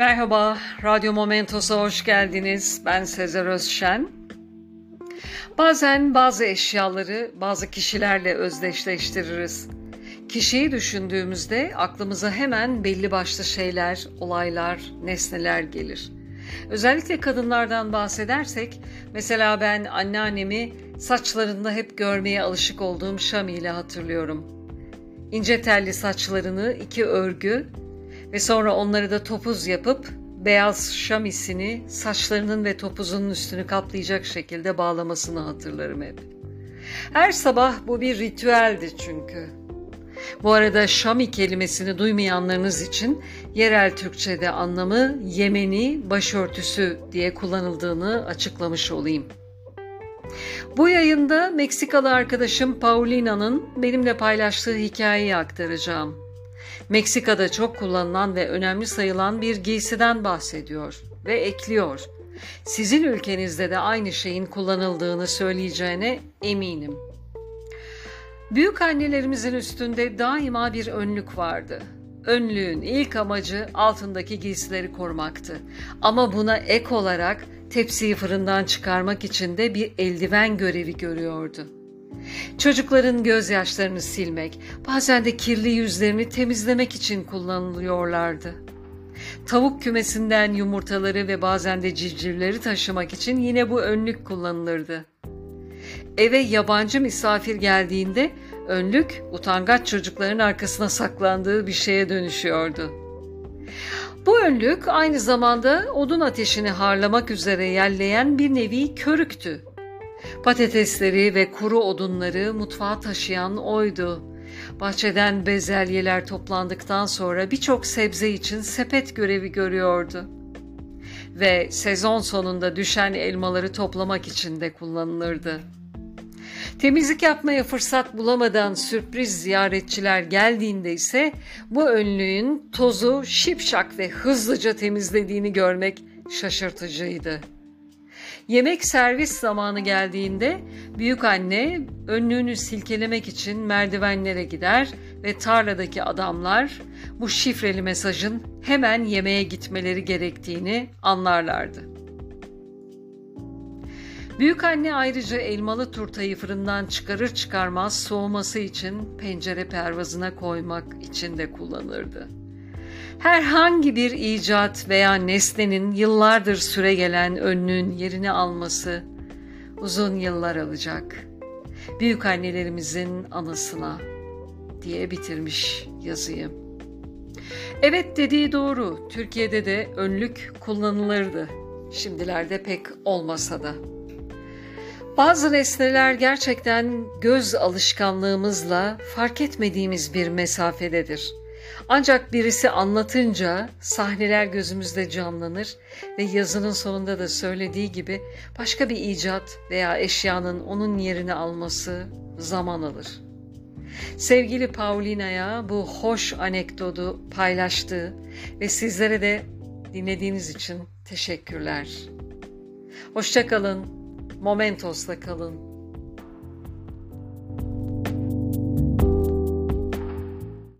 Merhaba, Radyo Momentos'a hoş geldiniz. Ben Sezer Özşen. Bazen bazı eşyaları bazı kişilerle özdeşleştiririz. Kişiyi düşündüğümüzde aklımıza hemen belli başlı şeyler, olaylar, nesneler gelir. Özellikle kadınlardan bahsedersek, mesela ben anneannemi saçlarında hep görmeye alışık olduğum Şami ile hatırlıyorum. İnce telli saçlarını iki örgü ve sonra onları da topuz yapıp beyaz şamisini saçlarının ve topuzunun üstünü kaplayacak şekilde bağlamasını hatırlarım hep. Her sabah bu bir ritüeldi çünkü. Bu arada şami kelimesini duymayanlarınız için yerel Türkçe'de anlamı Yemeni başörtüsü diye kullanıldığını açıklamış olayım. Bu yayında Meksikalı arkadaşım Paulina'nın benimle paylaştığı hikayeyi aktaracağım. Meksika'da çok kullanılan ve önemli sayılan bir giysiden bahsediyor ve ekliyor. Sizin ülkenizde de aynı şeyin kullanıldığını söyleyeceğine eminim. Büyük annelerimizin üstünde daima bir önlük vardı. Önlüğün ilk amacı altındaki giysileri korumaktı. Ama buna ek olarak tepsiyi fırından çıkarmak için de bir eldiven görevi görüyordu. Çocukların gözyaşlarını silmek, bazen de kirli yüzlerini temizlemek için kullanılıyorlardı. Tavuk kümesinden yumurtaları ve bazen de civcivleri taşımak için yine bu önlük kullanılırdı. Eve yabancı misafir geldiğinde önlük utangaç çocukların arkasına saklandığı bir şeye dönüşüyordu. Bu önlük aynı zamanda odun ateşini harlamak üzere yerleyen bir nevi körüktü. Patatesleri ve kuru odunları mutfağa taşıyan oydu. Bahçeden bezelyeler toplandıktan sonra birçok sebze için sepet görevi görüyordu. Ve sezon sonunda düşen elmaları toplamak için de kullanılırdı. Temizlik yapmaya fırsat bulamadan sürpriz ziyaretçiler geldiğinde ise bu önlüğün tozu şipşak ve hızlıca temizlediğini görmek şaşırtıcıydı.'' Yemek servis zamanı geldiğinde büyük anne önlüğünü silkelemek için merdivenlere gider ve tarladaki adamlar bu şifreli mesajın hemen yemeğe gitmeleri gerektiğini anlarlardı. Büyük anne ayrıca elmalı turtayı fırından çıkarır çıkarmaz soğuması için pencere pervazına koymak için de kullanırdı herhangi bir icat veya nesnenin yıllardır süre gelen önlüğün yerini alması uzun yıllar alacak. Büyük annelerimizin anısına diye bitirmiş yazıyı. Evet dediği doğru. Türkiye'de de önlük kullanılırdı. Şimdilerde pek olmasa da. Bazı nesneler gerçekten göz alışkanlığımızla fark etmediğimiz bir mesafededir. Ancak birisi anlatınca sahneler gözümüzde canlanır ve yazının sonunda da söylediği gibi başka bir icat veya eşyanın onun yerini alması zaman alır. Sevgili Paulina'ya bu hoş anekdotu paylaştığı ve sizlere de dinlediğiniz için teşekkürler. Hoşçakalın, Momentos'la kalın.